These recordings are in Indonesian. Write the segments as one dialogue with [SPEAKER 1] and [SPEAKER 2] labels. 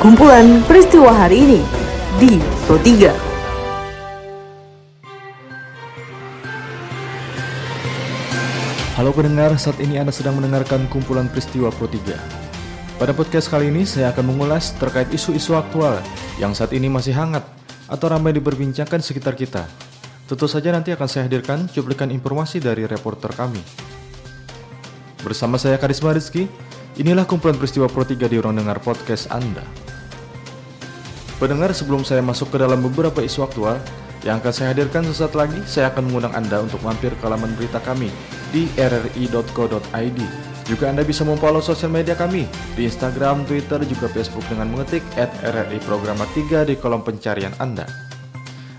[SPEAKER 1] kumpulan peristiwa hari ini di Pro 3.
[SPEAKER 2] Halo pendengar, saat ini Anda sedang mendengarkan kumpulan peristiwa Pro 3. Pada podcast kali ini saya akan mengulas terkait isu-isu aktual yang saat ini masih hangat atau ramai diperbincangkan sekitar kita. Tentu saja nanti akan saya hadirkan cuplikan informasi dari reporter kami. Bersama saya Karisma Rizky, inilah kumpulan peristiwa Pro 3 di ruang dengar podcast Anda. Pendengar, sebelum saya masuk ke dalam beberapa isu aktual yang akan saya hadirkan sesaat lagi, saya akan mengundang Anda untuk mampir ke laman berita kami di rri.co.id. Juga Anda bisa memfollow sosial media kami di Instagram, Twitter, juga Facebook dengan mengetik at RRI Programa 3 di kolom pencarian Anda.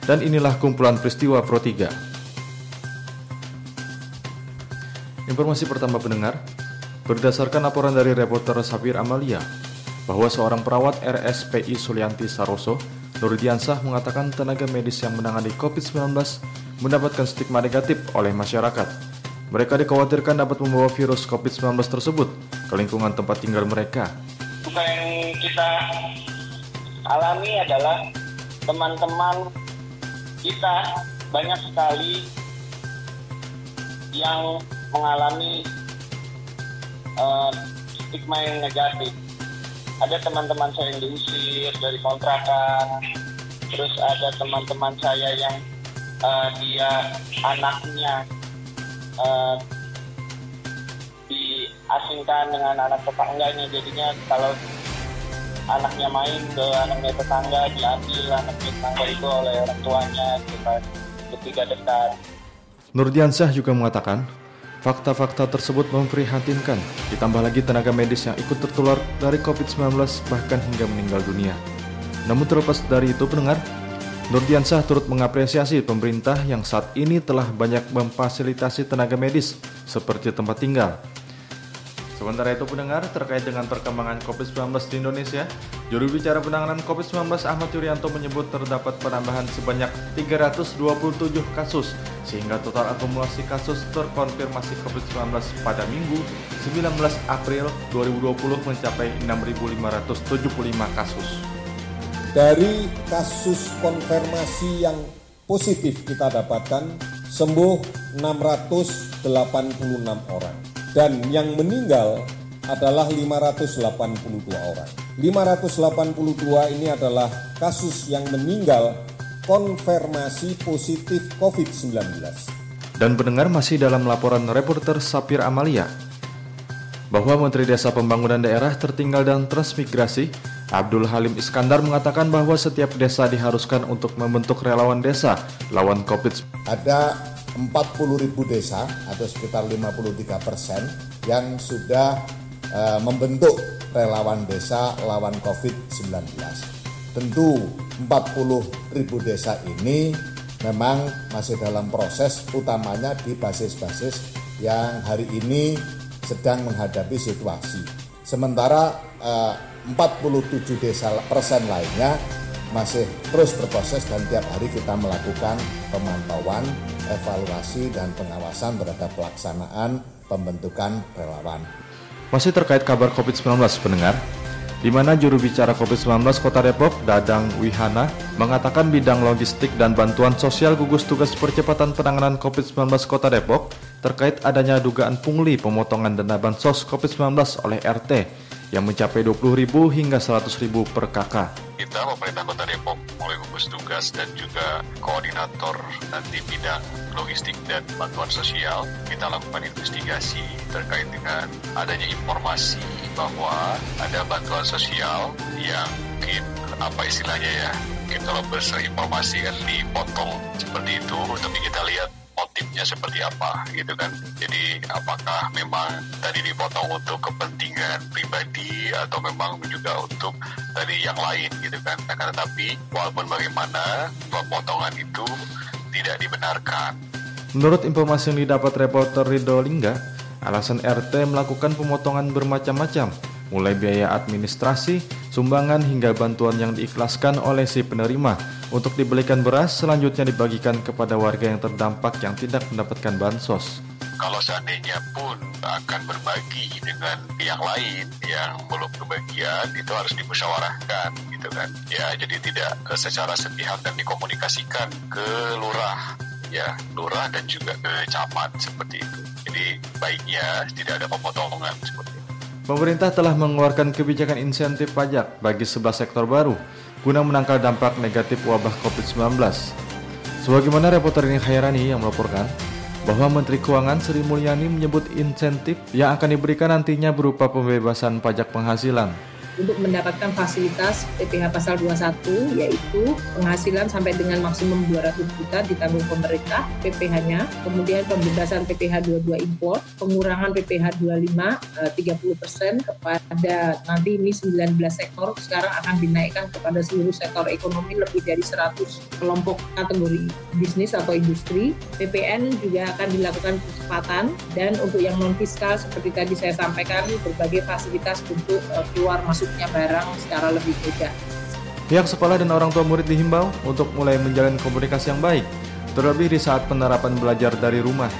[SPEAKER 2] Dan inilah kumpulan peristiwa Pro 3. Informasi pertama pendengar, berdasarkan laporan dari reporter Sabir Amalia, bahwa seorang perawat RSPI Sulianti Saroso, Nurdiansah mengatakan tenaga medis yang menangani COVID-19 mendapatkan stigma negatif oleh masyarakat. Mereka dikhawatirkan dapat membawa virus COVID-19 tersebut ke lingkungan tempat tinggal mereka.
[SPEAKER 3] Bukan yang kita alami adalah teman-teman kita banyak sekali yang mengalami uh, stigma yang negatif ada teman-teman saya yang diusir dari kontrakan. Terus ada teman-teman saya yang uh, dia anaknya uh, diasingkan dengan anak tetangganya. Jadinya kalau anaknya main ke anaknya tetangga diambil anaknya tetangga itu oleh orang tuanya kita ketika dekat.
[SPEAKER 2] Nurdiansyah juga mengatakan Fakta-fakta tersebut memprihatinkan, ditambah lagi tenaga medis yang ikut tertular dari COVID-19 bahkan hingga meninggal dunia. Namun terlepas dari itu pendengar, Nurdiansah turut mengapresiasi pemerintah yang saat ini telah banyak memfasilitasi tenaga medis seperti tempat tinggal, Sementara itu pendengar terkait dengan perkembangan COVID-19 di Indonesia, juru bicara penanganan COVID-19 Ahmad Yuryanto menyebut terdapat penambahan sebanyak 327 kasus sehingga total akumulasi kasus terkonfirmasi COVID-19 pada Minggu 19 April 2020 mencapai 6.575 kasus.
[SPEAKER 4] Dari kasus konfirmasi yang positif kita dapatkan sembuh 686 orang dan yang meninggal adalah 582 orang. 582 ini adalah kasus yang meninggal konfirmasi positif COVID-19.
[SPEAKER 2] Dan pendengar masih dalam laporan reporter Sapir Amalia bahwa Menteri Desa Pembangunan Daerah Tertinggal dan Transmigrasi Abdul Halim Iskandar mengatakan bahwa setiap desa diharuskan untuk membentuk relawan desa lawan COVID.
[SPEAKER 4] Ada 40 ribu desa atau sekitar 53 persen yang sudah uh, membentuk relawan desa lawan COVID-19. Tentu 40 ribu desa ini memang masih dalam proses utamanya di basis-basis yang hari ini sedang menghadapi situasi. Sementara uh, 47 desa persen lainnya masih terus berproses dan tiap hari kita melakukan pemantauan, evaluasi, dan pengawasan terhadap pelaksanaan pembentukan relawan.
[SPEAKER 2] Masih terkait kabar COVID-19 pendengar, di mana juru bicara COVID-19 Kota Depok, Dadang Wihana, mengatakan bidang logistik dan bantuan sosial gugus tugas percepatan penanganan COVID-19 Kota Depok terkait adanya dugaan pungli pemotongan dana bansos COVID-19 oleh RT yang mencapai 20.000 hingga 100.000 per kakak.
[SPEAKER 5] Kita pemerintah Kota Depok mulai gugus tugas dan juga koordinator nanti bidang logistik dan bantuan sosial kita lakukan investigasi terkait dengan adanya informasi bahwa ada bantuan sosial yang mungkin apa istilahnya ya kita kalau informasi kan dipotong seperti itu tapi kita lihat motifnya seperti apa gitu kan? Jadi apakah memang tadi dipotong untuk kepentingan pribadi atau memang juga untuk tadi yang lain gitu kan? Nah, tapi walaupun bagaimana pemotongan itu tidak dibenarkan.
[SPEAKER 2] Menurut informasi yang didapat reporter Rido Lingga, alasan RT melakukan pemotongan bermacam-macam, mulai biaya administrasi, sumbangan hingga bantuan yang diikhlaskan oleh si penerima. Untuk dibelikan beras selanjutnya dibagikan kepada warga yang terdampak yang tidak mendapatkan bansos.
[SPEAKER 5] kalau seandainya pun akan berbagi dengan pihak lain yang belum kebagian itu harus dimusyawarahkan gitu kan? Ya jadi tidak secara sepihak dan dikomunikasikan ke lurah ya lurah dan juga ke camat seperti itu. Jadi baiknya tidak ada pemotongan seperti itu
[SPEAKER 2] Pemerintah telah mengeluarkan kebijakan insentif pajak bagi 11 sektor baru guna menangkal dampak negatif wabah COVID-19. Sebagaimana reporter ini Khairani yang melaporkan, bahwa Menteri Keuangan Sri Mulyani menyebut insentif yang akan diberikan nantinya berupa pembebasan pajak penghasilan
[SPEAKER 6] untuk mendapatkan fasilitas PPh pasal 21 yaitu penghasilan sampai dengan maksimum 200 juta ditanggung pemerintah PPh-nya, kemudian pembebasan PPh 22 impor, pengurangan PPh 25 30 persen kepada nanti ini 19 sektor sekarang akan dinaikkan kepada seluruh sektor ekonomi lebih dari 100 kelompok kategori bisnis atau industri. PPN juga akan dilakukan percepatan dan untuk yang non fiskal seperti tadi saya sampaikan berbagai fasilitas untuk uh, keluar masuk masuknya barang secara lebih mudah.
[SPEAKER 2] Pihak sekolah dan orang tua murid dihimbau untuk mulai menjalin komunikasi yang baik, terlebih di saat penerapan belajar dari rumah.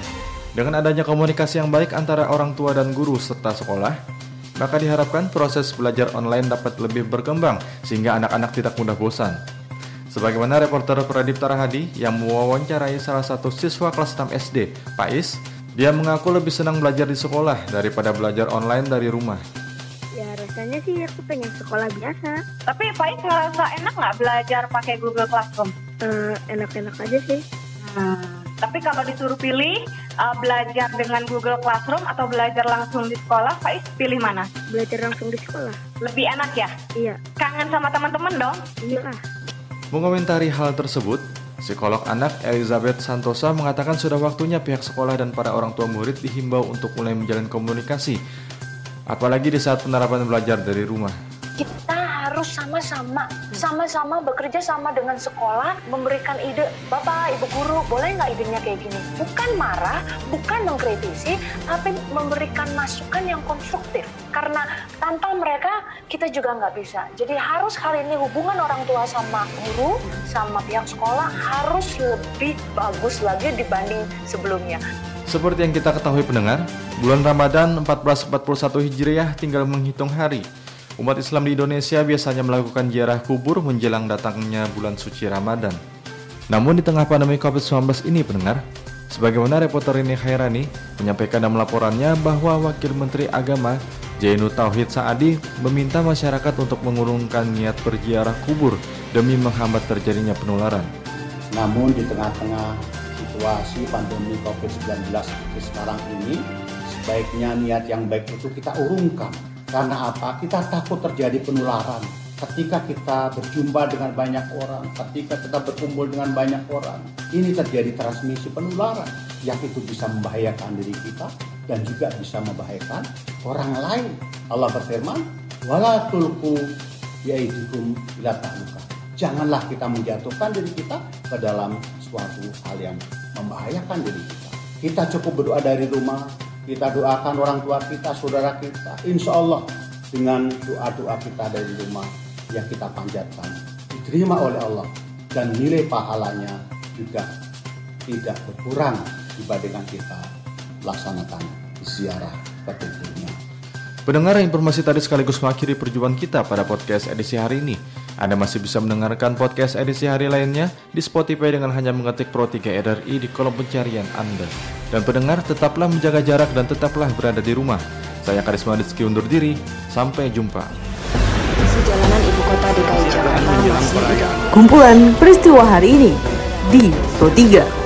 [SPEAKER 2] Dengan adanya komunikasi yang baik antara orang tua dan guru serta sekolah, maka diharapkan proses belajar online dapat lebih berkembang sehingga anak-anak tidak mudah bosan. Sebagaimana reporter Pradip Tarahadi yang mewawancarai salah satu siswa kelas 6 SD, Pais, dia mengaku lebih senang belajar di sekolah daripada belajar online dari rumah
[SPEAKER 7] rasanya sih aku pengen sekolah biasa.
[SPEAKER 8] Tapi Faiz ngerasa enak nggak belajar pakai Google Classroom?
[SPEAKER 7] Uh, enak-enak aja sih.
[SPEAKER 8] Hmm. Tapi kalau disuruh pilih uh, belajar dengan Google Classroom atau belajar langsung di sekolah, Faiz pilih mana?
[SPEAKER 7] Belajar langsung di sekolah.
[SPEAKER 8] Lebih enak ya?
[SPEAKER 7] Iya.
[SPEAKER 8] Kangen sama teman-teman dong?
[SPEAKER 7] Iya.
[SPEAKER 2] Mengomentari hal tersebut, Psikolog anak Elizabeth Santosa mengatakan sudah waktunya pihak sekolah dan para orang tua murid dihimbau untuk mulai menjalin komunikasi Apalagi di saat penerapan belajar dari rumah.
[SPEAKER 9] Kita harus sama-sama, sama-sama bekerja sama dengan sekolah, memberikan ide, Bapak, Ibu Guru, boleh nggak idenya kayak gini? Bukan marah, bukan mengkritisi, tapi memberikan masukan yang konstruktif. Karena tanpa mereka, kita juga nggak bisa. Jadi harus kali ini hubungan orang tua sama guru, sama pihak sekolah harus lebih bagus lagi dibanding sebelumnya.
[SPEAKER 2] Seperti yang kita ketahui pendengar, bulan Ramadan 1441 Hijriah tinggal menghitung hari. Umat Islam di Indonesia biasanya melakukan ziarah kubur menjelang datangnya bulan suci Ramadan. Namun di tengah pandemi COVID-19 ini pendengar, sebagaimana reporter ini Khairani menyampaikan dalam laporannya bahwa Wakil Menteri Agama Jainu Tauhid Saadi meminta masyarakat untuk mengurungkan niat berziarah kubur demi menghambat terjadinya penularan.
[SPEAKER 10] Namun di tengah-tengah situasi pandemi COVID-19 seperti sekarang ini, sebaiknya niat yang baik itu kita urungkan. Karena apa? Kita takut terjadi penularan. Ketika kita berjumpa dengan banyak orang, ketika kita berkumpul dengan banyak orang, ini terjadi transmisi penularan yang itu bisa membahayakan diri kita dan juga bisa membahayakan orang lain. Allah berfirman, "Wala tulku yaidukum ila Janganlah kita menjatuhkan diri kita ke dalam suatu hal yang membahayakan diri kita. Kita cukup berdoa dari rumah, kita doakan orang tua kita, saudara kita. Insya Allah dengan doa-doa kita dari rumah yang kita panjatkan diterima oleh Allah dan nilai pahalanya juga tidak berkurang dibandingkan kita laksanakan ziarah ke tubuhnya.
[SPEAKER 2] Pendengar informasi tadi sekaligus mengakhiri perjumpaan kita pada podcast edisi hari ini. Anda masih bisa mendengarkan podcast edisi hari lainnya di Spotify dengan hanya mengetik Pro 3 RRI di kolom pencarian Anda. Dan pendengar tetaplah menjaga jarak dan tetaplah berada di rumah. Saya Karisma Rizky undur diri, sampai jumpa.
[SPEAKER 1] Sejalanan ibu kota DKI Jakarta masih Kumpulan peristiwa hari ini di Pro 3.